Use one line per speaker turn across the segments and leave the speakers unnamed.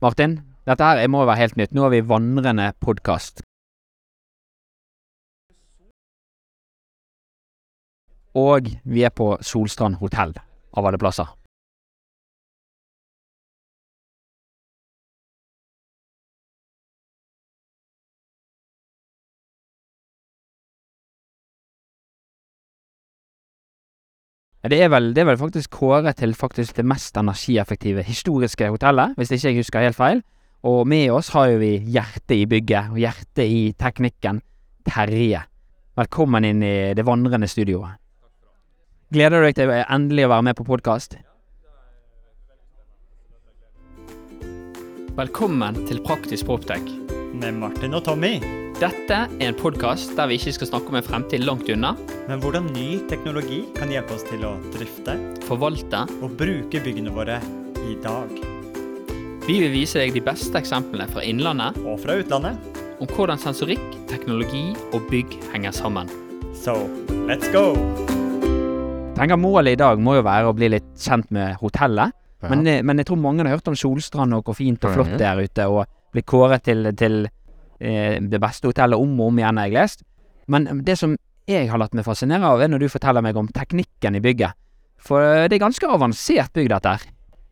Martin? Dette her må være helt nytt. Nå har vi vandrende podkast. Og vi er på Solstrand hotell, av alle plasser. Det er, vel, det er vel faktisk kåret til faktisk det mest energieffektive historiske hotellet, hvis ikke jeg husker helt feil. Og med oss har jo vi hjertet i bygget, og hjertet i teknikken, Terje. Velkommen inn i det vandrende studioet. Gleder du deg til endelig å være med på podkast? Velkommen til Praktisk Proptech.
Med Martin og Tommy.
Dette er en podkast der vi ikke skal snakke om en fremtid langt unna.
Men hvordan ny teknologi kan hjelpe oss til å drifte,
forvalte
og bruke byggene våre i dag.
Vi vil vise deg de beste eksemplene fra innlandet
og fra utlandet
om hvordan sensorikk, teknologi og bygg henger sammen.
So, let's go!
Tenker Målet i dag må jo være å bli litt kjent med hotellet. Ja. Men, eh, men, jeg tror mange har hørt om Solstrand og hvor fint og flott det er ute, og blitt kåret til, til det beste hotellet om og om igjen, har jeg lest. Men det som jeg har latt meg fascinere av, er når du forteller meg om teknikken i bygget. For det er ganske avansert bygg, dette her.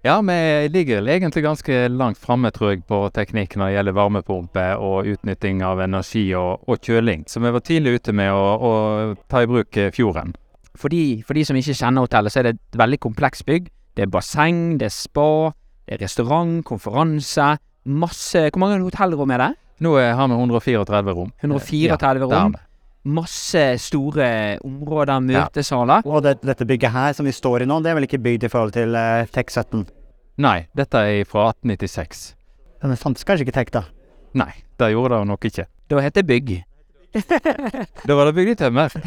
Ja, vi ligger egentlig ganske langt framme, tror jeg, på teknikk når det gjelder varmepumpe og utnytting av energi og, og kjøling. Så vi var tidlig ute med å, å ta i bruk eh, fjorden.
For de, for de, som ikke kjenner hotellet, så er det et veldig komplekst bygg. Det er basseng, det er spa, det er restaurant, konferanse. Masse Hvor mange hotellrom er det?
Nå har vi 134 rom.
134 ja, rom masse store områder, møtesaler.
Ja. Og det, dette bygget her som vi står i nå, det er vel ikke bygd i forhold til uh, Tech 17?
Nei, dette er fra 1896.
Men det fantes kanskje ikke Tech da?
Nei, det gjorde det nok ikke.
Da het det bygg.
da var det bygd i tømmer.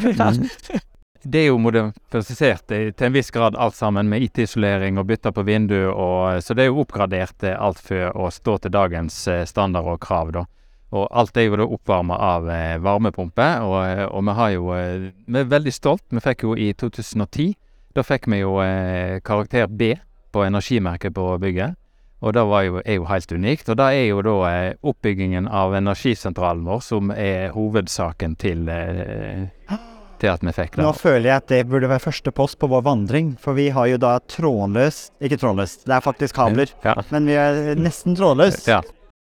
det er jo modifisert til en viss grad alt sammen, med IT-isolering og bytter på vindu, og, så det er jo oppgradert eh, alt for å stå til dagens eh, standard og krav, da. Og alt er jo da oppvarma av eh, varmepumpe, og, eh, og, vi har jo eh, Vi er veldig stolt. Vi fikk jo i 2010 Da fikk vi jo karakter B på energimerket på bygget. Og det var jo, er jo helt unikt. Og det er jo da oppbyggingen av energisentralen vår som er hovedsaken til, til at vi fikk det.
Nå føler jeg at det burde være første post på vår vandring, for vi har jo da trådløst Ikke trådløst, det er faktisk kabler,
Ja.
men vi er nesten trådløst.
Ja.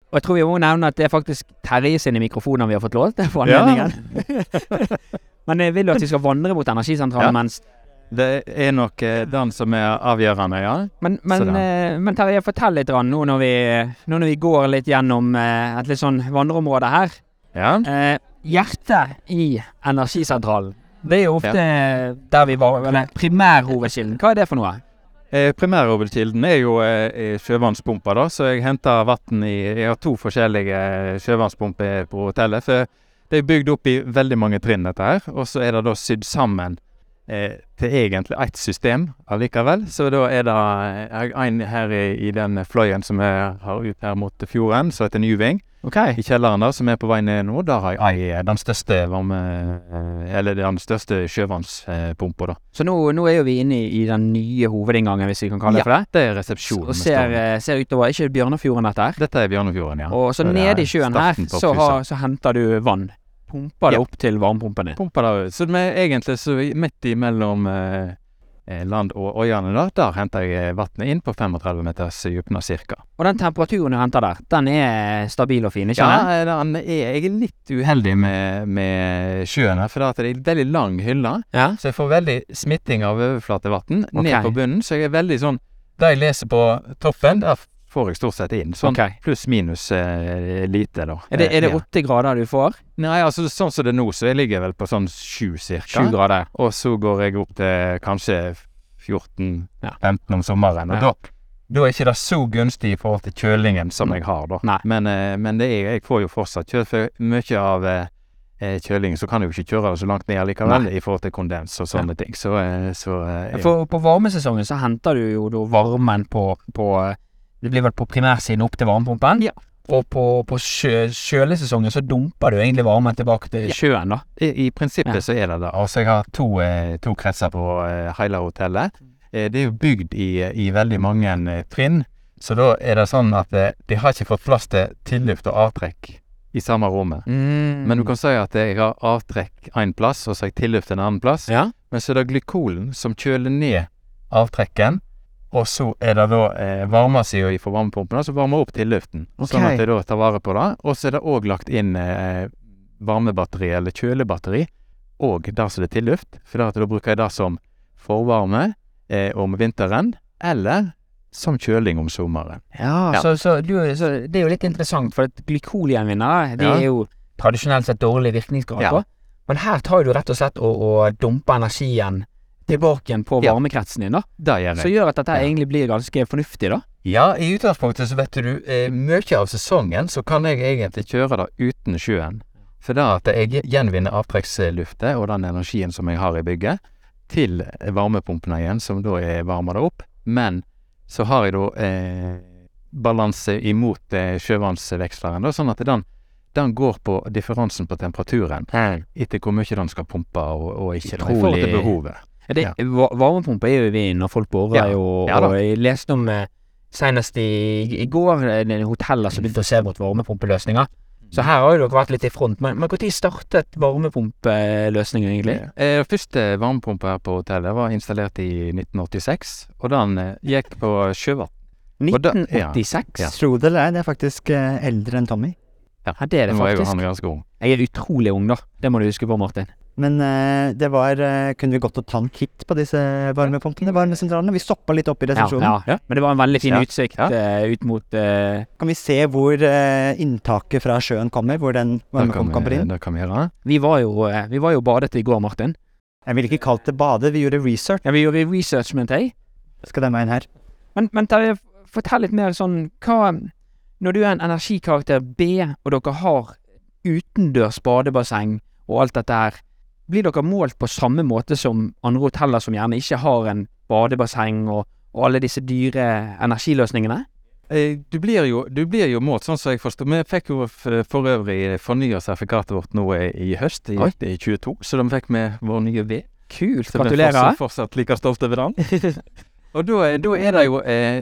Og jeg tror vi må nevne at det er faktisk Terje sine mikrofoner vi har fått lånt for
Ja.
anledningen. Men jeg vil jo at vi skal vandre mot energisentralen
Ja.
mens
Det er nok eh, den som er avgjørende, ja.
Men, men, eh, men Terje, fortell litt rann, nå når vi, nå når vi går litt gjennom eh, et litt sånn vandreområde her.
ja.
Eh, hjertet i energisentralen. Det er jo ofte der vi var Eller primærhovedkilden. Hva er det for noe?
Eh, Primærhovedkilden er jo eh, sjøvannspumpa, da, så jeg henter vann i Jeg har to forskjellige eh, sjøvannspumper på hotellet. For det er bygd opp i veldig mange trinn, dette her. Og så er det da sydd sammen eh, til egentlig ett system allikevel. Så da er det en her i, i den fløyen som jeg har ut her mot fjorden, som heter Newing. I kjelleren der, som er på vei ned nå, der har jeg den største varme... eh, Eller den største sjøvannspumpa, da.
Så nå, nå er jo vi inne i, i den nye hovedinngangen, hvis vi kan kalle det for det.
Det er resepsjonen.
Og ser, eh, ser utover. Ikke Bjørnafjorden, dette her?
Dette er Bjørnefjorden, ja.
Og så
er
nede i sjøen her, så, har, så henter du vann. Pumper det
Ja.
opp til varmepumpen din.
Pumper det ut. Så vi er egentlig så midt imellom eh, land og øyene der, der henter jeg vannet inn på 35 meters dypne cirka.
Og den temperaturen du henter der, den er stabil og fin, ikke sant?
Ja, den er, jeg er litt uheldig med, med sjøen her, for det er en veldig lang hylle.
Ja.
Så jeg får veldig smitting av overflatevann
okay.
ned på bunnen. Så jeg er veldig sånn Det jeg leser på toppen, der får jeg stort sett inn. Sånn
okay.
pluss minus eh, lite, da.
Er det, er det
Eh, ja.
80 grader du får?
Nei, altså sånn som det er nå, så jeg ligger vel på sånn sju cirka.
7 grader.
Og så går jeg opp til kanskje 14-15
Ja.
om sommeren. Og
Ja.
da, da er ikke det så gunstig i forhold til kjølingen som jeg har, da.
Nei.
Men, eh, men det er, jeg får jo fortsatt kjøl, for mye av eh, eh, kjølingen så kan jeg jo ikke kjøre det så langt ned likevel
Nei.
i forhold til kondens og sånne ting. Så, så ja.
For på varmesesongen så henter du jo da varmen på, på Det blir vel på primærsiden opp til varmepumpen?
Ja.
Og på, på sjø, kjølesesongen så dumper du egentlig varmen tilbake til sjøen, da.
I, I prinsippet
Ja.
så er det det. Altså, jeg har to, eh, to kretser på eh, hele hotellet. Eh, det er jo bygd i, i veldig mange eh, trinn, så da er det sånn at eh, de har ikke fått plass til tilluft og avtrekk i samme rommet.
Mm.
Men du kan si at jeg har avtrekk én plass, og så har jeg tilluft en annen plass.
Ja.
Men så er det glykolen som kjøler ned avtrekken, og så er det da eh, varmesida fra varmepumpen som varmer opp tilluften.
Okay.
Sånn at jeg da tar vare på det. Og så er det òg lagt inn eh, varmebatteri eller kjølebatteri, og der som det er tilluft. For da bruker jeg det som forvarme eh, om vinteren, eller som kjøling om sommeren.
Ja,
Ja.
Så, så, du, så det er jo litt interessant, for at glykolienvinnere, de
Ja.
er jo tradisjonelt sett dårlig virkningsgrad
Ja.
på. Men her tar du rett og slett og, og dumper energien tilbake igjen på
Ja.
varmekretsen din, da.
Det gjør
Så
jeg.
gjør at dette
Ja.
egentlig blir ganske fornuftig, da.
Ja, i utgangspunktet så vet du, eh, mye av sesongen så kan jeg egentlig kjøre det uten sjøen. For da at jeg gjenvinner avtrekksluftet og den energien som jeg har i bygget, til varmepumpene igjen, som da er varmer det opp. Men så har jeg da eh, balanse imot eh, sjøvannsveksleren, da, sånn at den, den går på differansen på temperaturen etter hvor mye den skal pumpe og, og ikke, da, i forhold til
Utrolig-
behovet.
Det,
Ja.
va- Varmepumpe er jo vi når folk borer,
Ja.
jo,
Ja da.
og jeg leste om eh, senest i, i går eh, det er hoteller som begynte å se mot varmepumpeløsninger. Så her har jo dere vært litt i front. Men, når startet varmepumpeløsningen egentlig?
Eh, første varmepumpe her på hotellet var installert i 1986, og den eh, gikk på sjøvann. Og da- ja.
1986?
Ja.
Tro det eller ei, det er faktisk eh, eldre enn Tommy.
Ja, det er det
jo
faktisk.
han ganske ung.
Jeg er utrolig ung, da. Det må du huske på, Martin.
Men eh, det var eh, Kunne vi gått og ta en titt på disse varmepumpene, varmesentralene? Vi stoppa litt opp i resepsjonen.
Ja, ja. Men det var en veldig fin
Ja.
utsikt
Ja.
eh, ut mot uh...
Kan vi se hvor uh, inntaket fra sjøen kommer? Hvor den varmepumpen kommer inn?
det kan vi gjøre.
Vi var jo Vi var jo badet i går, Martin.
Jeg ville ikke kalt det bade, vi gjorde research.
Ja, vi gjorde research, mente jeg.
Skal den veien her.
Men, men ta, fortell litt mer sånn hva Når du er en energikarakter B, og dere har utendørs badebasseng og alt dette her, blir dere målt på samme måte som andre hoteller som gjerne ikke har en badebasseng og, og alle disse dyre energiløsningene?
Eh, Du blir jo, du blir jo målt, sånn som jeg forstår. Vi fikk jo for øvrig fornya sertifikatet vårt nå i, høst, i, i 22, så da fikk vi vår nye V.
Kult.
Så vi er fortsatt, like stolt over den. Og da, da er det jo eh,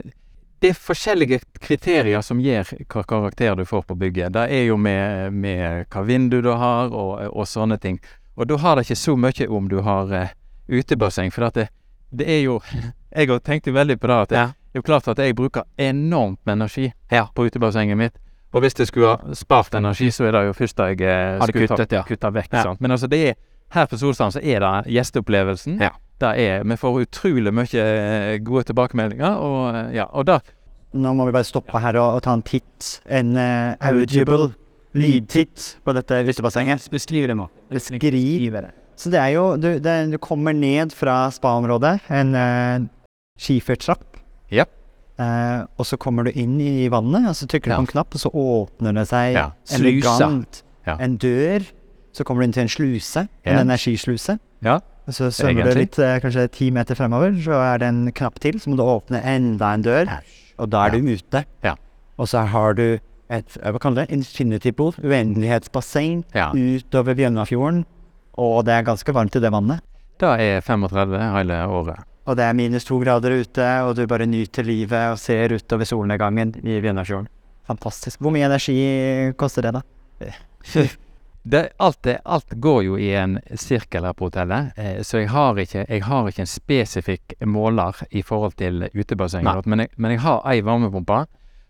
Det er forskjellige kriterier som gir hva karakter du får på bygget. Det er jo med, med hva vindu du har, og, og sånne ting. Og da har det ikke så mye om du har eh, utebasseng, for at det, det er jo Jeg har tenkt veldig på det at det,
Ja.
det er jo klart at jeg bruker enormt med energi
Ja.
på utebassenget mitt. Og hvis jeg skulle ha spart energi, så er det jo først da jeg eh, skulle
kuttet, ja.
kutta vekk.
Ja.
Sant? Men altså, det er her på Solstrand så er det gjesteopplevelsen.
Ja.
Det er, vi får utrolig mye eh, gode tilbakemeldinger, og eh, ja, og da
Nå må vi bare stoppe her og, og ta en titt. En uh, audible lydtitt på dette utebassenget.
Beskriv det, nå.
det Så det er jo Du, det, du kommer ned fra spa-området, en uh, skifertrapp.
Ja.
Uh, og så kommer du inn i vannet, og så trykker du
Ja.
på en knapp, og så åpner det seg
Ja.
elegant
Ja.
en dør. Så kommer du inn til en sluse, en energisluse.
Ja.
Og så svømmer du litt, uh, kanskje ti meter fremover, så er det en knapp til, så må du åpne enda en dør, og da er du ute.
Ja.
Og så har du et eh, hva kaller det, infinity pool, uendelighetsbasseng,
Ja.
utover Bjørnafjorden, og det er ganske varmt i det vannet.
Det er 35 hele året.
Og det er minus to grader ute, og du bare nyter livet og ser utover solnedgangen i Bjørnafjorden. Fantastisk. Hvor mye energi koster det, da?
Det, alt, det, alt går jo i en sirkel her på hotellet, eh, så jeg har, ikke, jeg har ikke en spesifikk måler i forhold til utebassenget. Men, men jeg har ei varmepumpe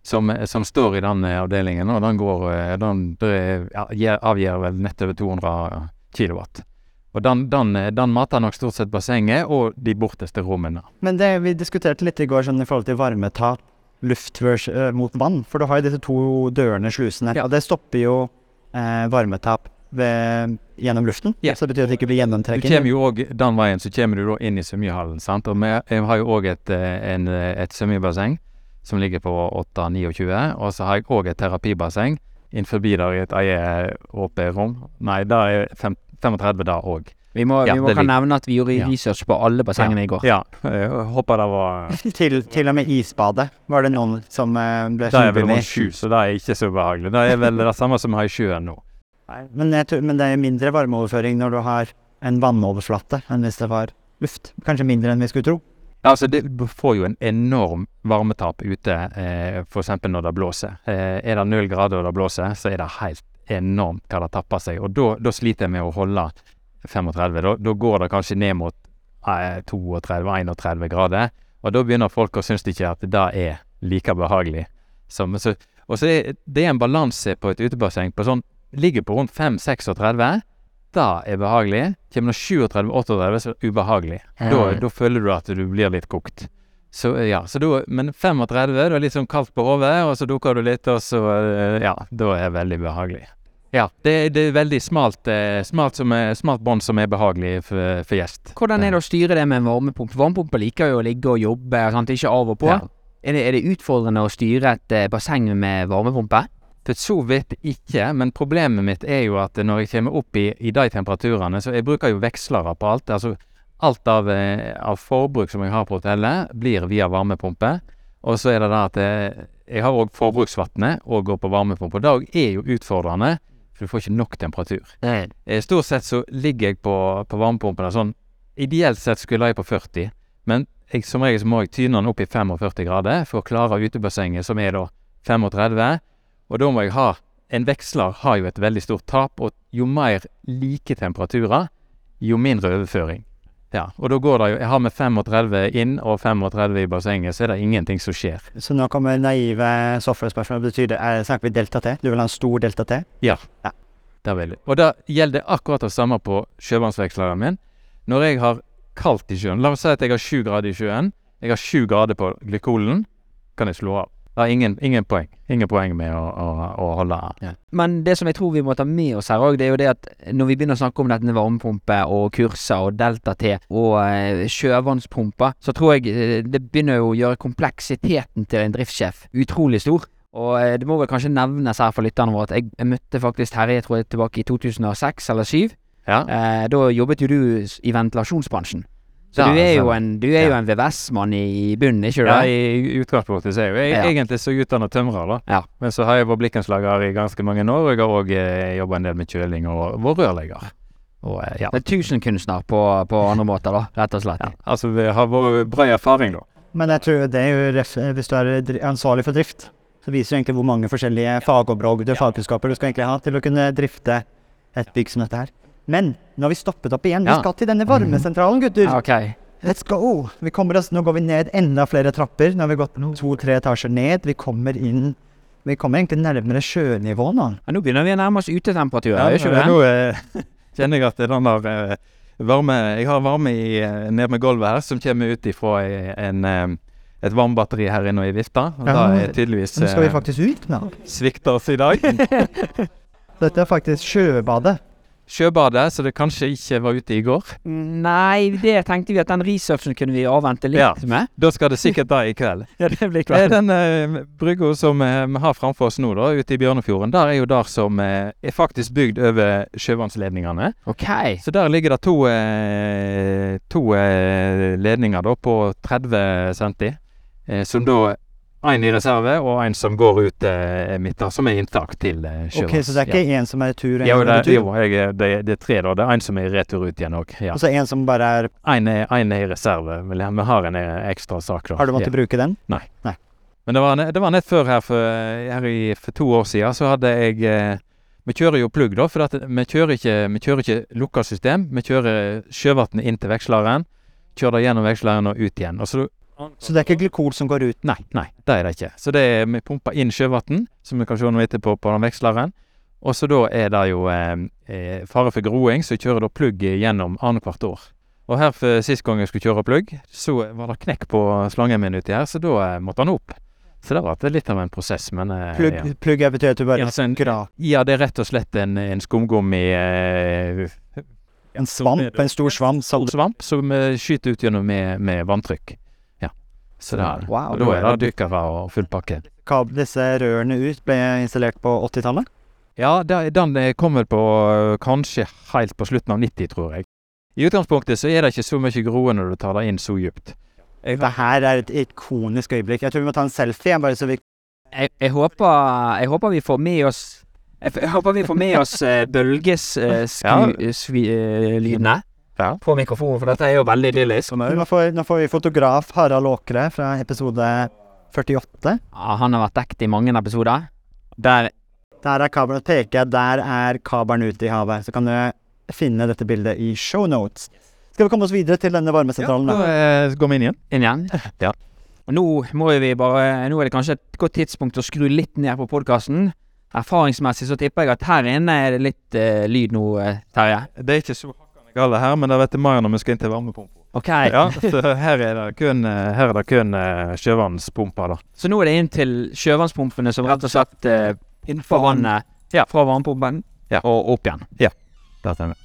som, som står i den eh, avdelingen, og den går eh, Den avgir vel nett over 200 kilowatt. Og den, den, eh, den mater nok stort sett bassenget og de borteste rommene.
Men det, vi diskuterte litt i går sånn i forhold til varmetap luft mot vann. For du har jo disse to dørene, slusene,
Ja.
og det stopper jo eh, varmetap ved, gjennom luften.
Ja.
Så det betyr at det ikke blir
Du kommer jo òg den veien, så kommer du da inn i svømmehallen. sant? Og vi har jo òg et, et svømmebasseng som ligger på 8-29, og så har jeg òg et terapibasseng innenfor der i et eget HP-rom. Nei, det er fem, 35 da òg.
Vi må,
Ja,
vi må kan nevne at vi gjorde
Ja.
research på alle bassengene i går.
Ja, jeg håper det var
Til, til og med isbadet var det noen som ble eh, med?
Det er vel rundt sju, så det er ikke så behagelig. Det er vel det samme som vi har i sjøen nå.
Nei, Men, jeg tror, men det er mindre varmeoverføring når du har en vannoverflate enn hvis det var luft. Kanskje mindre enn vi skulle tro.
Altså, det, får jo en enorm varmetap ute, eh, f.eks. når det blåser. Eh, er det null grader og det blåser, så er det helt enormt hva det tapper seg. Og da sliter jeg med å holde 35. Da, da går det kanskje ned mot eh, 32-31 grader. Og da begynner folk å synes ikke at det er like behagelig. Så, så, og så er det er en balanse på et utebasseng på sånn Ligger på rundt 5-36. Det er behagelig. Kommer det 37-38, så er det ubehagelig. Da, da føler du at du blir litt kokt. Så eh, ja, så da, Men 35, da er litt sånn kaldt på hodet, og så dukker du litt, og så eh, Ja, da er det veldig behagelig. Ja, det, det er veldig smalt, eh, smalt, er- smalt bånd som er behagelig for, for gjest.
Hvordan er det å styre det med en varmepumpe? Varmepumper liker jo å ligge og jobbe, sant? ikke av og på.
Ja.
Er, det, er det utfordrende å styre et basseng med varmepumpe?
For så vidt ikke, men problemet mitt er jo at når jeg kommer opp i, i de temperaturene, så jeg bruker jo vekslere på alt. Altså alt av, eh, av forbruk som jeg har på hotellet, blir via varmepumpe. Og så er det da at jeg, jeg har òg forbruksvannet og går på varmepumpe. Og det er jo utfordrende, for du får ikke nok temperatur. Eh, Stort sett så ligger jeg på, på varmepumpene sånn Ideelt sett skulle jeg på 40, men jeg, som regel så må jeg tyne den opp i 45 grader for å klare utebassenget, som er da 35. Og da må jeg ha En veksler har jo et veldig stort tap, og jo mer like temperaturer, jo mindre overføring. Ja, og da går det jo Jeg har med 35 inn og 35 i bassenget, så er det ingenting som skjer.
Så nå kommer naive software-spørsmål. Betyr det, er, Snakker vi delta T? Du vil ha en stor delta T?
Ja, Det vil jeg. Og da gjelder akkurat det samme på sjøvannsveksleren min. Når jeg har kaldt i sjøen La oss si at jeg har 7 grader i sjøen. Jeg har 7 grader på glykolen. Kan jeg slå av. Det er ingen, ingen poeng. Ingen poeng med å, å, å holde
Men det som jeg tror vi må ta med oss her òg, det er jo det at når vi begynner å snakke om dette med varmepumpe og kurser og delta-T og eh, sjøvannspumper, så tror jeg eh, det begynner jo å gjøre kompleksiteten til en driftssjef utrolig stor. Og eh, det må vel kanskje nevnes her for lytterne våre at jeg, jeg møtte faktisk Terje tror jeg tilbake i 2006 eller 2007.
Ja.
Eh, da jobbet jo du i ventilasjonsbransjen. Så
Ja,
du er jo en, du jo
Ja.
en VVS-mann i, bunnen, ikke du
Ja, i utgangspunktet så er jo jeg
Ja.
egentlig så utdannet tømrer, da.
Ja.
Men så har jeg vært blikkenslager i ganske mange år, og jeg har òg eh, jobba en del med kjøling og vært rørlegger. Og eh, ja.
Det er tusenkunstner på, på andre måter, da, rett og slett.
ja. Altså, vi har vært bred erfaring, da.
Men jeg tror det er jo ref, hvis du er ansvarlig for drift, så viser det egentlig hvor mange forskjellige fagområder, fagkunnskaper du skal egentlig ha til å kunne drifte et bygg som dette her. Men nå har vi stoppet opp igjen. Vi skal til denne varmesentralen, gutter.
Okay. ok.
Let's go! Vi kommer oss, nå går vi ned enda flere trapper. Nå har vi gått to-tre etasjer ned. Vi kommer inn Vi kommer egentlig nærmere sjønivå nå.
Ja, nå begynner vi å nærme oss utetemperatur,
Ja,
ikke vi
nå eh, kjenner jeg at den der eh, varme Jeg har varme i, eh, ned med gulvet her, som kommer ut ifra ei- en, eh, et varmebatteri her inne i vifta. Og
Ja,
da er tydeligvis
Nå skal vi
eh,
faktisk ut nå.
svikter oss i dag.
Dette er faktisk sjøbadet.
Sjøbadet, så det kanskje ikke var ute i går.
Nei, det tenkte vi at den researchen kunne vi avvente litt
Ja.
med.
Da skal det sikkert da i kveld.
Ja, det blir
er den eh, brygga som eh, vi har framfor oss nå, da, ute i Bjørnefjorden. Der er jo der som eh, er faktisk bygd over sjøvannsledningene.
Ok.
Så der ligger det to, to ledninger da på 30 centi. Eh, som da en i reserve, og en som går ut eh, midt der, som er inntak til eh.
Ok, Så det er ikke én som er tur og
Jo, det,
er
jo jeg, det, det er tre, da. Det er en som er i retur ut igjen òg. Ja.
Og så en som bare er
En er, er i reserve. Vi har en eh, ekstra sak, da.
Har du måttet
Ja.
bruke den? Nei.
Men det var, det var nett før her for, her i, for to år siden, så hadde jeg eh, Vi kjører jo plugg, da, for vi kjører ikke, vi kjører ikke lukka system. Vi kjører sjøvannet inn til veksleren, kjører det gjennom veksleren og ut igjen. Og så,
Så det er ikke glykol som går ut?
nei, nei, det er det ikke. Så det er, vi pumper inn sjøvann, som vi kan se noe etterpå på den veksleren. Og så da er det jo eh, eh, fare for groing, så jeg kjører da plugg gjennom annethvert år. Og her for sist gang jeg skulle kjøre plugg, så var det knekk på slangen min uti her, så da eh, måtte han opp. Så det var litt av en prosess, men eh,
Plugg,
ja.
plugg er betyr at du bare
Ja, en-. Ja, det er rett og slett en, en skumgummi eh,
En svamp, en stor svamp.
stor svamp som eh, skyter ut gjennom med, med vanntrykk. Så det er,
Wow.
og da er det dykkere og full pakke.
Kab disse rørene ut ble installert på 80-tallet?
Ja, den kom kommer på eh, kanskje helt på slutten av 90, tror jeg. I utgangspunktet så er det ikke så mye groe når du tar det inn så dypt.
Det her er et ikonisk øyeblikk. Jeg tror vi må ta en selfie. igjen, bare så vi
Jeg, jeg, håper, jeg håper vi får med oss Jeg, jeg håper vi får med oss uh, bølgelydene
Ja.
på mikrofonen, for dette er jo veldig idyllisk.
Nå får, nå får vi fotograf Harald Åkre fra episode 48.
Ja, han har vært dekt i mange episoder. Der
Der er kabelen. Peker der er kabelen ute i havet. Så kan du finne dette bildet i shownotes. Skal vi komme oss videre til denne varmesentralen?
Ja,
da?
eh, går vi inn igjen.
inn igjen.
Ja.
Og nå må vi bare Nå er det kanskje et godt tidspunkt å skru litt ned på podkasten. Erfaringsmessig så tipper jeg at her inne er det litt uh, lyd nå, eh, Terje.
Det er ikke så hakkande gale her, men det vet mer når vi skal inn til varmepumpa.
Ok.
Ja, så her er det kun, eh, her er det kun eh, sjøvannspumper, da.
Så nå er det inn til sjøvannspumpene som rett og slett uh, innenfor vannet
Ja.
fra varmepumpen
Ja.
og opp igjen. Ja.
Der stemmer.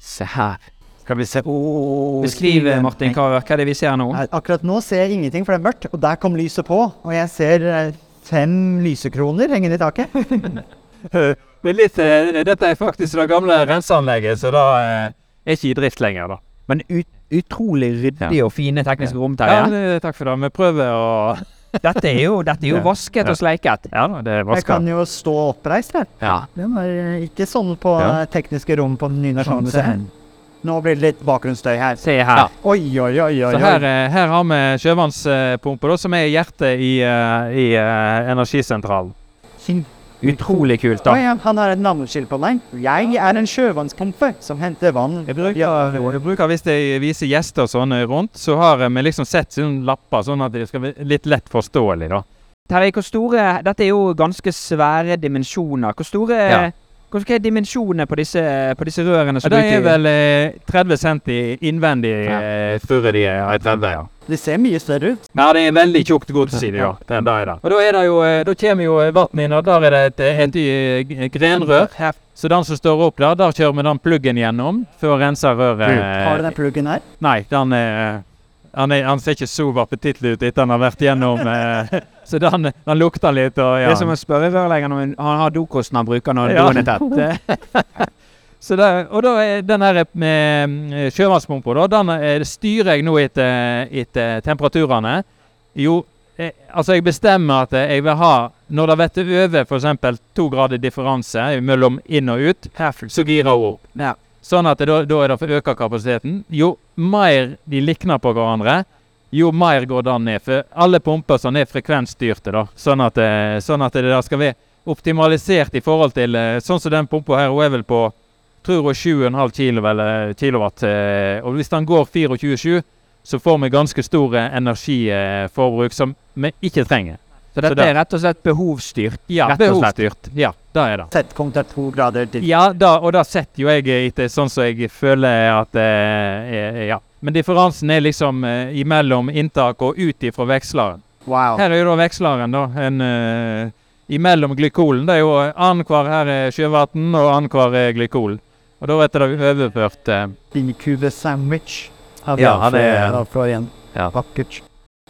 Se her.
Skal vi se oh,
Beskriv, Martin, hva, hva er det vi ser nå?
Akkurat nå ser jeg ingenting, for det er mørkt. Og der kom lyset på. Og jeg ser eh, fem lysekroner hengende i taket.
Er litt, eh, dette er faktisk det gamle renseanlegget, så da eh, er ikke i drift lenger, da.
Men ut, utrolig ryddig og fine tekniske rom, Terje.
Ja, takk for det. Vi prøver å
Dette er jo, dette er jo
Ja.
vasket og sleiket.
Ja det er
vasket.
Jeg
kan jo stå oppreist her.
Ja.
Det var eh, ikke sånn på
Ja.
tekniske rom på nye Nasjonalmuseet. Nå blir det litt bakgrunnsstøy her.
Se her.
Oi, oi, oi, oi.
Så her, her har vi sjøvannspumpa, som er hjertet i, i energisentralen.
Utrolig kult,
da.
da.
ja, han har et navneskilt på meg. Jeg er en sjøvannspumpe som henter vann.
Jeg bruker, jeg bruker Hvis jeg viser gjester sånn sånne rundt, så har vi liksom sett sånne lapper, sånn at det skal være litt lett forståelig, da.
Terje, hvor store Dette er jo ganske svære dimensjoner. Hvor store
Ja.
Hva er dimensjonene på disse, på disse rørene
Ja,
som
det
ut i-
er vel eh, 30 cm innvendig,
Ja.
eh, de er 30, ja.
Det ser mye større ut.
Ja, det er veldig tjukt gods i det, ja. Den der er det. Og da er det jo, eh, da kommer jo vannet inn, og der er det et, et, et grenrør. Så den som står opp der, der kjører vi den pluggen gjennom for å rense røret.
Har du den pluggen her?
Nei, den er, han, er, han ser ikke så appetittlig ut etter han har vært gjennom eh, Så den, den lukter litt og ja.
Det er som å spørre rørleggeren om han- har dokosten han bruker når
Ja.
doen er tett.
Så der, og da er den her med eh, sjøvannspumpa, da, den eh, styrer jeg nå etter, etter temperaturene. Jo, jeg, altså jeg bestemmer at jeg vil ha Når det blir over f.eks. to grader differanse mellom inn og ut, så girer hun opp.
Ja.
Sånn at det, da, da er det for å øke kapasiteten. Jo mer de likner på hverandre, jo mer går den ned. For alle pumper som er frekvensstyrte, da. Sånn at, eh, sånn at det der skal være optimalisert i forhold til eh, Sånn som den pumpa her, hun er vel på tror hun 7,5 kilo, eller, kilowatt. eh, Og hvis den går 24-7, så får vi ganske stor eh, energiforbruk som vi ikke trenger.
Så dette
da-
er rett og slett behovsstyrt?
Ja, behovsstyrt. Ja, det er det.
Settpunkt er to grader til.
Ja, da, og da setter jo jeg etter sånn som jeg føler at eh, Ja. Men differansen er liksom eh, imellom inntak og ut ifra veksleren.
Wow.
Her er jo da veksleren, da. En, eh, imellom glykolen. Det er jo annenhver her er sjøvann, og annenhver er glykol. Og da vet det er overført eh,
Binkube sandwich. Av
Ja, han er-
av Florian.
Ja.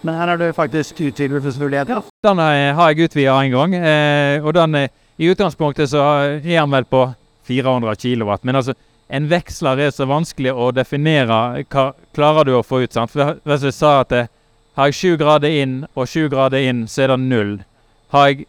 Men her har du faktisk utvidelsesmuligheter.
Den eh, har jeg utvida en gang. Eh, og den I utgangspunktet så er den vel på 400 kW. Men altså, en veksler er så vanskelig å definere hva klarer du å få ut. sant? For Hvis jeg sa at jeg har jeg sju grader inn og sju grader inn, så er det null. Har jeg,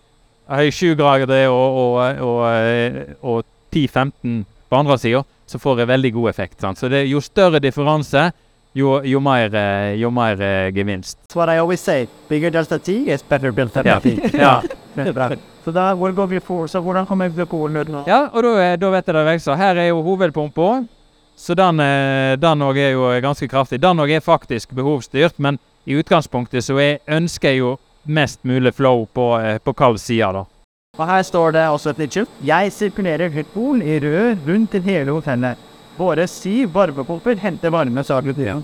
har jeg sju grader og, og, og, eh, og 10-15 på andre sida, så får jeg veldig god effekt. sant? Så det, jo større differanse, jo, jo mer, eh, jo mer eh, gevinst.
That's what I always say. Bigger delta T is better delta
Ja.
T.
Ja.
Er bra. Så da, hvor går vi for? Så hvordan kommer glykolen ut nå?
Ja, og da, er- da vet jeg det jeg sa. Her er jo hovedpumpa, så den, eh, den òg er jo ganske kraftig. Den òg er faktisk behovsstyrt, men i utgangspunktet så jeg ønsker jeg jo mest mulig flow på, eh, på kald side, da.
Og her står det også et nytt skilt. Jeg sirkulerer glykol i rød rundt til hele hotellet. Våre syv varmepumper henter varme, sa glykol.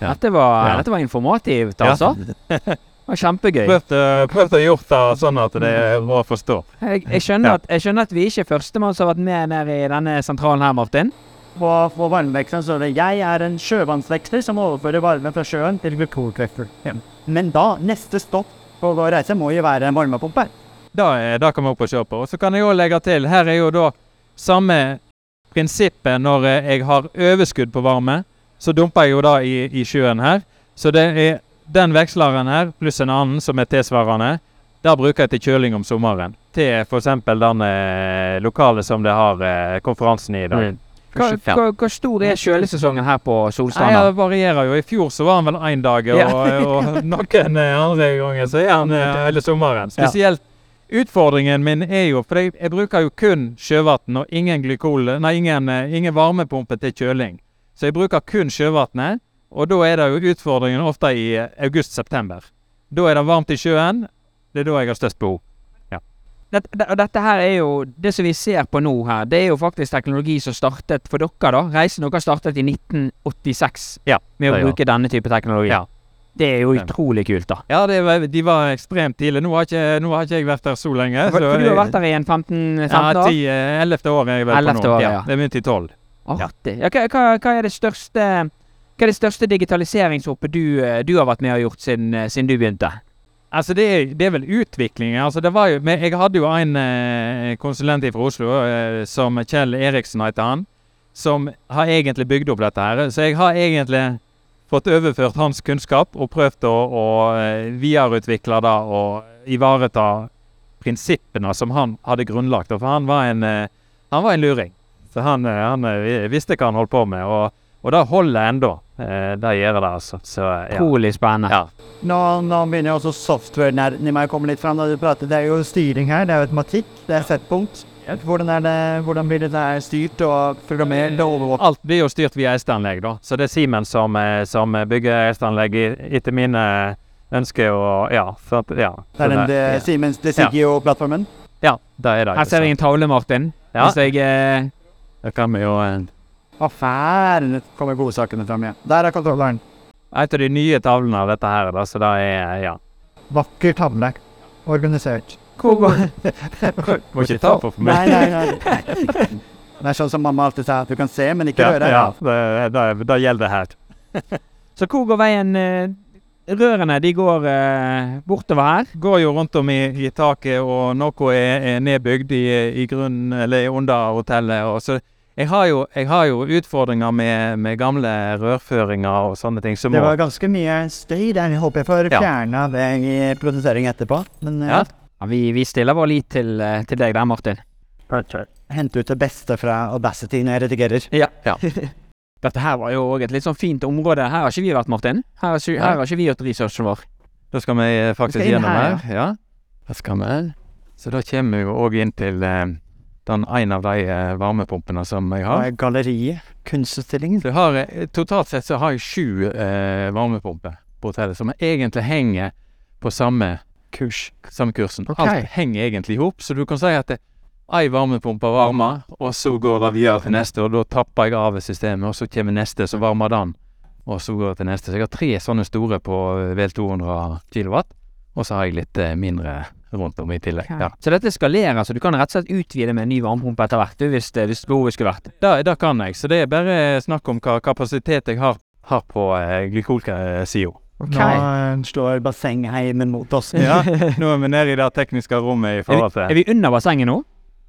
Ja.
Dette, var,
Ja.
dette var informativt, altså. Det var kjempegøy.
Prøvd, eh, å gjort det sånn at det er bra å forstå.
Jeg, jeg, skjønner
Ja.
at, jeg skjønner at vi ikke er førstemann som har vært med nede i denne sentralen her, Martin.
På, på varmeveksten står det 'Jeg er en sjøvannsvekster som overfører varme fra sjøen til glykolveksler'. Men da, neste stopp på vår reise må jo være en varmepumpe.
Da, er- da kan vi opp og se på. Og så kan jeg òg legge til, her er jo da samme prinsippet når eh, jeg har overskudd på varme. Så dumper jeg jo da i, i sjøen her. Så det er den veksleren her pluss en annen som er tilsvarende. Der bruker jeg til kjøling om sommeren. Til f.eks. den eh, lokale som det har eh, konferansen i i dag.
Hva, hva, hvor stor er kjølesesongen her på Solstranda?
Det varierer jo. I fjor så var han vel én dag, og, og noen eh, andre ganger så er han eh, hele sommeren. Spesielt utfordringen min er jo For jeg, jeg bruker jo kun sjøvann og ingen glykol Nei, ingen, ingen varmepumpe til kjøling. Så jeg bruker kun sjøvannet, og da er det jo utfordringen ofte i eh, august-september. Da er det varmt i sjøen. Det er da jeg har størst behov.
Dette, dette her er jo Det som vi ser på nå her, det er jo faktisk teknologi som startet for dere, da. Reisen deres startet i 1986
Ja,
med å bruke denne type teknologi.
Ja.
Det er jo utrolig kult, da.
Ja, det var, de var ekstremt tidlig. Nå har ikke, nå har ikke jeg vært der så lenge.
For,
så
for du har vært der i en 15-15
Ja,
år?
ti, eh, ellevte år er jeg vel på nå.
år, ja.
Det begynte i tolv.
Artig. Ja, hva, hva er det største Hva er det største digitaliseringshoppet du, eh, du har vært med og gjort siden, eh, siden du begynte?
Altså, det er, det er vel utviklingen. Altså, det var jo, jeg hadde jo en eh, konsulent fra Oslo, som Kjell Eriksen heter han, som har egentlig bygd opp dette her. Så jeg har egentlig fått overført hans kunnskap og prøvd å, å videreutvikle det og ivareta prinsippene som han hadde grunnlagt. For han var en, han var en luring. Så han, han visste hva han holdt på med, og, og det holder ennå. Eh, det gjør det, altså. Så, ja.
Utrolig spennende.
Ja.
Nå, nå begynner også software-nerden å komme litt fram. Da du prater. Det er jo styring her, det er jo automatikk, det er settpunkt. Hvordan, er det, hvordan blir dette styrt og programmert og overvåket?
Alt blir jo styrt via hesteanlegg, da. Så det er Siemens som, eh, som bygger S-anlegg etter mine ønsker og Ja. Så at, ja.
Det er den det, Siemens Desigio-plattformen.
ja, det er det.
Her ser jeg en tavle, Martin.
Ja.
Hvis jeg eh,
Da kan vi jo
her kommer godsakene fram igjen. Der er kontrolleren.
Et av de nye tavlene av dette her, da, så det er Ja.
Vakker tavle. Organisert.
Hvor går
Må ikke ta på for
Nei,
mye.
nei, nei. Det er sånn som mamma alltid sa, du kan se, men ikke
Ja,
høre.
ja det, det, det gjelder det her.
Så hvor går veien eh, Rørene de går eh, bortover her.
Går jo rundt om i, i taket, og noe er, er nedbygd i, i grunnen, eller under hotellet. Og så jeg har jo, jeg har jo utfordringer med, med gamle rørføringer og sånne ting. Som
Det
må
var ganske mye støy der. Jeg håper jeg får
Ja.
fjerna det i produsering etterpå. Men
Ja.
ja.
Ja, vi, vi stiller vår lit til, eh, til deg der, Martin.
Hente ut det beste fra Audacity når jeg redigerer.
Ja.
Ja.
Dette her var jo òg et litt sånn fint område. Her har ikke vi vært, Martin. Her har ikke, her har ikke vi gjort researchen vår.
Da skal vi eh, faktisk
skal inn
gjennom
her,
her. Ja. Da skal vi. Så da kommer vi jo òg inn til eh, den en av de eh, varmepumpene som jeg har.
galleriet. Kunstutstillingen.
Så jeg har eh, totalt sett så har jeg sju eh, varmepumper på hotellet, som egentlig henger på samme kurs, samme kursen.
Okay.
Alt henger egentlig i hop, så du kan si at det, ei varmepumpe varmer, og så går det videre til neste, og da tapper jeg av systemet, og så kommer neste, så varmer den, og så går det til neste. Så jeg har tre sånne store på eh, vel 200 kilowatt, og så har jeg litt eh, mindre rundt om i tillegg. Ja.
Så dette skalerer, så du kan rett og slett utvide med en ny varmepumpe etter hvert, hvis, det- hvis behovet skulle vært.
da, da, kan jeg, så det er bare snakk om hva kapasitet jeg har, har på eh, glykolsida.
Nå står slår bassengheimen mot oss.
Ja, nå er vi nede i det tekniske rommet i forhold til
Er
til
vi under bassenget nå?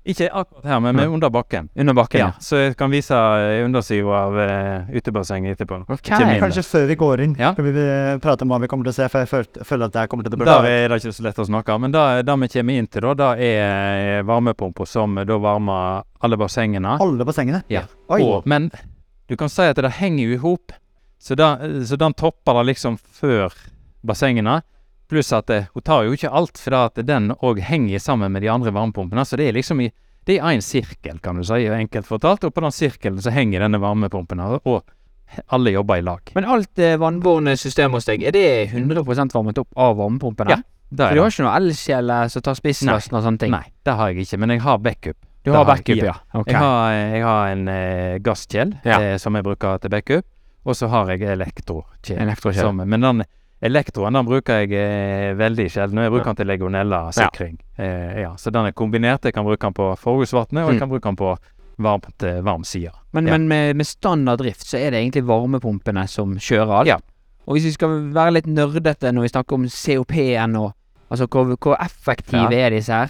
Ikke akkurat her, men er under bakken.
Under bakken,
Ja, så jeg kan vise eh, undersida av uh, utebassenget etterpå. Okay.
Kanskje før vi går inn,
Ja.
skal vi eh, prate om hva vi kommer til å se, for jeg føler, føler at det her kommer til å bli
Da er det ikke så lett å snakke men det, vi kommer inn til, da, da er varmepumpa som da varmer alle bassengene.
Alle bassengene.
Ja. Og, men du kan si at det henger jo i hop, så, da- så den topper det liksom før bassengene. Pluss at det, hun tar jo ikke alt, for at den òg henger sammen med de andre varmepumpene. Så det er liksom i det er én sirkel, kan du si, enkelt fortalt. Og på den sirkelen så henger denne varmepumpen, her, og alle jobber i lag.
Men alt eh, vannbårne system hos deg, er det 100% varmet opp av varmepumpene?
Ja, Det er For
du har ikke noe elkjele som tar spisslasten og sånne ting?
Nei, det har jeg ikke, men jeg har backup.
Du har backup,
ja.
ja. Okay.
Jeg, har, jeg har en eh, gasskjel
Ja.
eh, som jeg bruker til backup, og så har jeg elektrokjel. Som- Men den elektroen den bruker jeg eh, veldig sjelden. Jeg bruker den til legionellasikring. Ja. Eh, ja, så den er kombinert. Jeg kan bruke den på forhusvannet, og
Mm.
jeg kan bruke den på varmt, eh, varm side.
Men,
Ja.
men med, med standard drift så er det egentlig varmepumpene som kjører alt.
Ja.
Og hvis vi skal være litt nerdete når vi snakker om COP-en og Altså hvor, hvor effektive er disse her?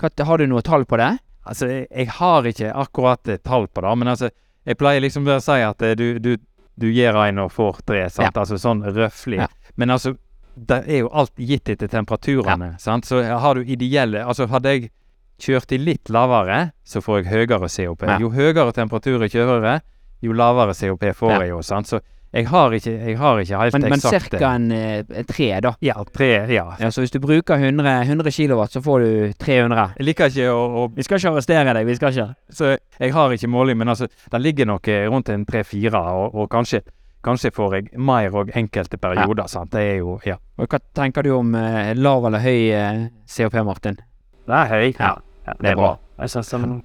Hva, har du noe tall på det?
Altså, jeg, jeg har ikke akkurat tall på det, men altså, jeg pleier liksom å si at du, du, du gir en og får tre, sant? Altså sånn røftlig.
Ja.
Men altså, det er jo alt gitt etter temperaturene, sant? Så har du ideelle Altså, hadde jeg kjørt i litt lavere, så får jeg høyere COP.
Ja.
Jo høyere temperatur jeg kjører, jo lavere COP får
Ja.
jeg jo, sant? Så jeg har ikke, jeg har ikke helt
Men, men
eksakte
ca. en eh, tre, da.
Ja, tre, ja.
Ja, så hvis du bruker 100, 100 kilowatt, så får du 300.
Jeg liker ikke å, å
Vi skal ikke arrestere deg, vi skal ikke.
Så jeg har ikke måling, men altså, den ligger nok eh, rundt en tre-fire, og, og kanskje, kanskje får jeg mer og enkelte perioder, sant. Det er jo, ja.
Og hva tenker du om eh, lav eller høy eh, COP, Martin?
Det er høy.
Ja,
det er bra. Jeg synes som,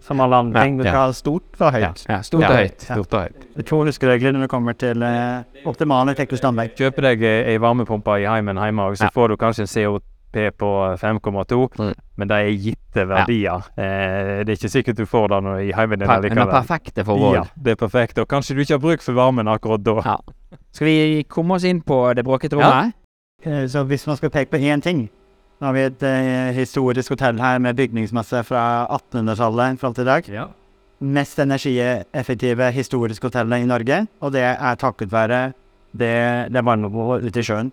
som alle andre
Ja,
ting, du
ja.
skal ha stort og høyt.
Ja, stort
ja,
og høyt.
Stort og høyt.
Det er to huskeregler når det kommer til eh, optimale teknisk anlegg.
Kjøper deg eh, ei varmepumpe i heimen hjemme, og så
Ja.
får du kanskje en COP på 5,2,
Mm.
men det er gitte verdier. Eh, det er ikke sikkert du får det når- i heimen din likevel.
perfekte forhold.
Ja, det er perfekt, og kanskje du ikke har bruk for varmen akkurat da.
Ja. Skal vi komme oss inn på det bråkete rommet?
Ja. Så hvis man skal peke på én ting Nå har vi et eh, historisk hotell her med bygningsmasse fra 1800-tallet fram til i dag.
Ja.
Mest energieffektive historiske hotellet i Norge, og det er takket være det, det varmebehovet ute i sjøen.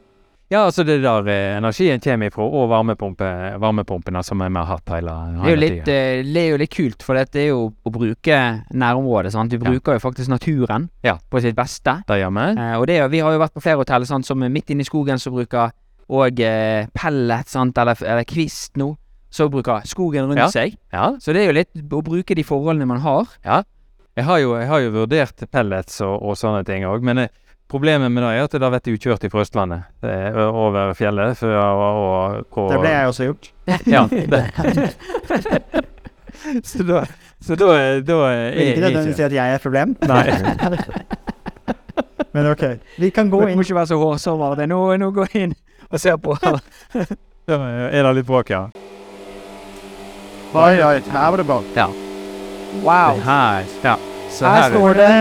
Ja, altså det der eh, energien kommer ifra, og varmepumpe, varmepumpene som vi har hatt hele, hele
Det er jo litt,
tiden.
eh, det er jo litt kult, for det er jo å bruke nærområdet. sant? Vi
Ja.
bruker jo faktisk naturen
Ja.
på sitt beste.
Det gjør vi.
Eh, og det, er vi har jo vært på flere hotell sant, som er midt inne i skogen som bruker og eh, pellet, sant, eller, eller kvist nå, som bruker skogen rundt
Ja.
seg.
Ja.
Så det er jo litt å bruke de forholdene man har.
Jeg har jo, jeg har jo vurdert pellets og, og sånne ting òg, men eh, problemet med det er at det har vært jo kjørt fra Østlandet eh, ø- over fjellet. Før, og, og, og,
Det ble jeg også gjort.
Ja. Det. så da, så da, er- da er
Vil ikke
jeg
nødvendigvis si at jeg er et problem,
Nei.
men ok. Vi kan gå
Du må ikke være så det. Nå, nå går jeg inn og ser på.
Da er det litt bråk, ja.
Oi, oi, her var det bra.
Wow.
Her, ja. Så
Her
her
står det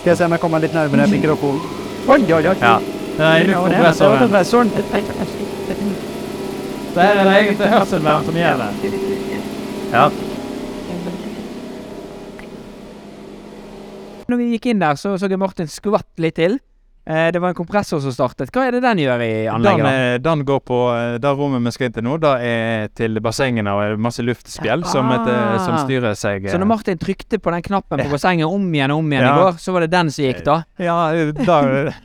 Skal jeg se om jeg kommer litt nærmere mikrofonen. Oi, oi, oi.
Ja.
Kompressoren.
Det er det egentlig hørselvern som gjelder. Ja.
Når vi gikk inn der, så så jeg Martin skvatt litt til. Eh, det var en kompressor som startet. Hva er det den gjør i
Den,
da?
eh, den går på eh, Det rommet vi skal inn til nå, det er til bassengene og masse luftspjell som, et, eh, som
Ah.
styrer seg
Så når Martin trykte på den knappen på bassenget om igjen og om igjen
Ja.
i går, så var det den som gikk, da?
Ja, da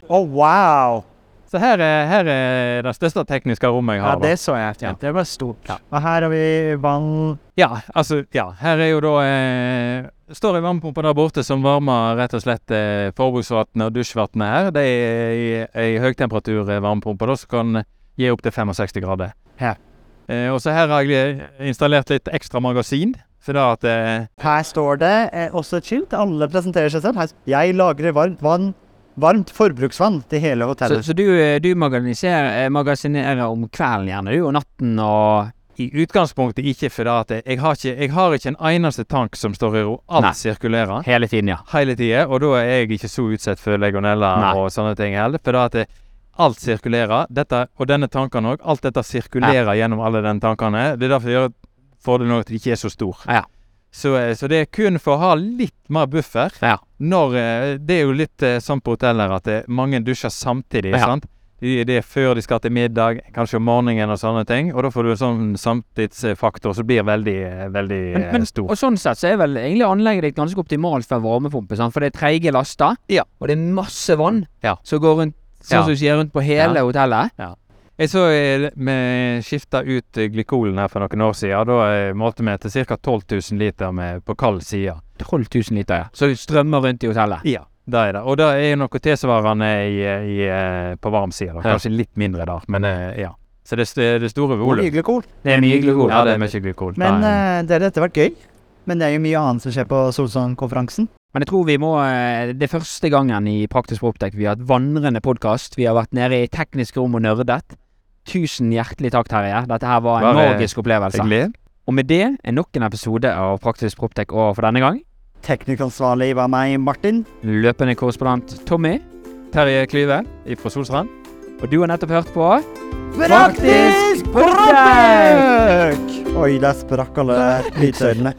Å, wow!
Så her er, her er det største tekniske rommet jeg har. Ja,
det så jeg.
Ja.
Det var stort.
Ja.
Og her har vi vann
Ja, altså, ja. Her er jo da eh, Står ei vannpumpe der borte som varmer rett og slett eh, forbruksvannet og dusjvannet her. Det er ei høytemperatur eh, varmepumpe da, som kan gi opptil 65 grader.
Her.
Eh, og så her har jeg eh, installert litt ekstra magasin. Da at eh,
Her står det eh, også et skilt. Alle presenterer seg selv. Her, jeg lagrer varmt vann. Varmt forbruksvann til hele hotellet.
så du, eh, du magasinerer, eh, om kvelden gjerne, du, og natten og
i utgangspunktet ikke for det jeg, har ikke, jeg har ikke en eneste tank som står i ro. Alt
Nei.
sirkulerer.
hele tiden, ja.
hele tiden, og da er jeg ikke så utsatt for legionella
Nei.
og sånne ting heller. For at det, alt sirkulerer, dette, og denne tanken òg, alt dette sirkulerer gjennom alle de tankene. Det er derfor det gjør fordelen òg at de ikke er så stor.
Ja.
Så, eh, så det er kun for å ha litt mer buffer.
Ja.
Når, eh, det er jo litt eh, sånn på hoteller at det, mange dusjer samtidig.
Ja.
sant? De, det er før de skal til middag, kanskje om morgenen og sånne ting. Og da får du en sånn samtidsfaktor som blir veldig, veldig
Men, men,
stor.
og sånn sett så er vel egentlig anlegget ditt ganske optimalt for en varmepumpe, sant? for det er treige laster,
Ja.
og det er masse vann
Ja.
som går rundt, sånn som du sier, rundt på hele hotellet. Ja.
Jeg så eh, vi skifta ut eh, glykolen her for noen år siden. Da eh, målte vi til ca. 12 000 liter med, på kald side.
12 000 liter, ja. Så det strømmer rundt i hotellet.
Ja. Det er det. Og det er noe tilsvarende i, i, på varm side. Kanskje litt mindre der, men ja. Så det, er det store volum.
mye glykol.
Det er mye glykol.
Ja, det er mye glykol.
Men
Det er-
eh, dette har vært gøy. Men det er jo mye annet som skjer på Solsong-konferansen.
Men jeg tror vi må Det er første gangen i Praktisk Proptek vi har hatt vandrende podkast. Vi har vært nede i teknisk rom og nerdet. Tusen hjertelig takk, Terje. Dette her var en
Bare
magisk opplevelse.
hyggelig.
Og med det er nok en episode av Praktisk Proptek over for denne gang.
Teknikansvarlig var meg, Martin.
Løpende korrespondent Tommy.
Terje Klyve fra Solstrand.
Og du har nettopp hørt på
Praktisk
Proptek!
Oi, der sprakk alle lydsøylene.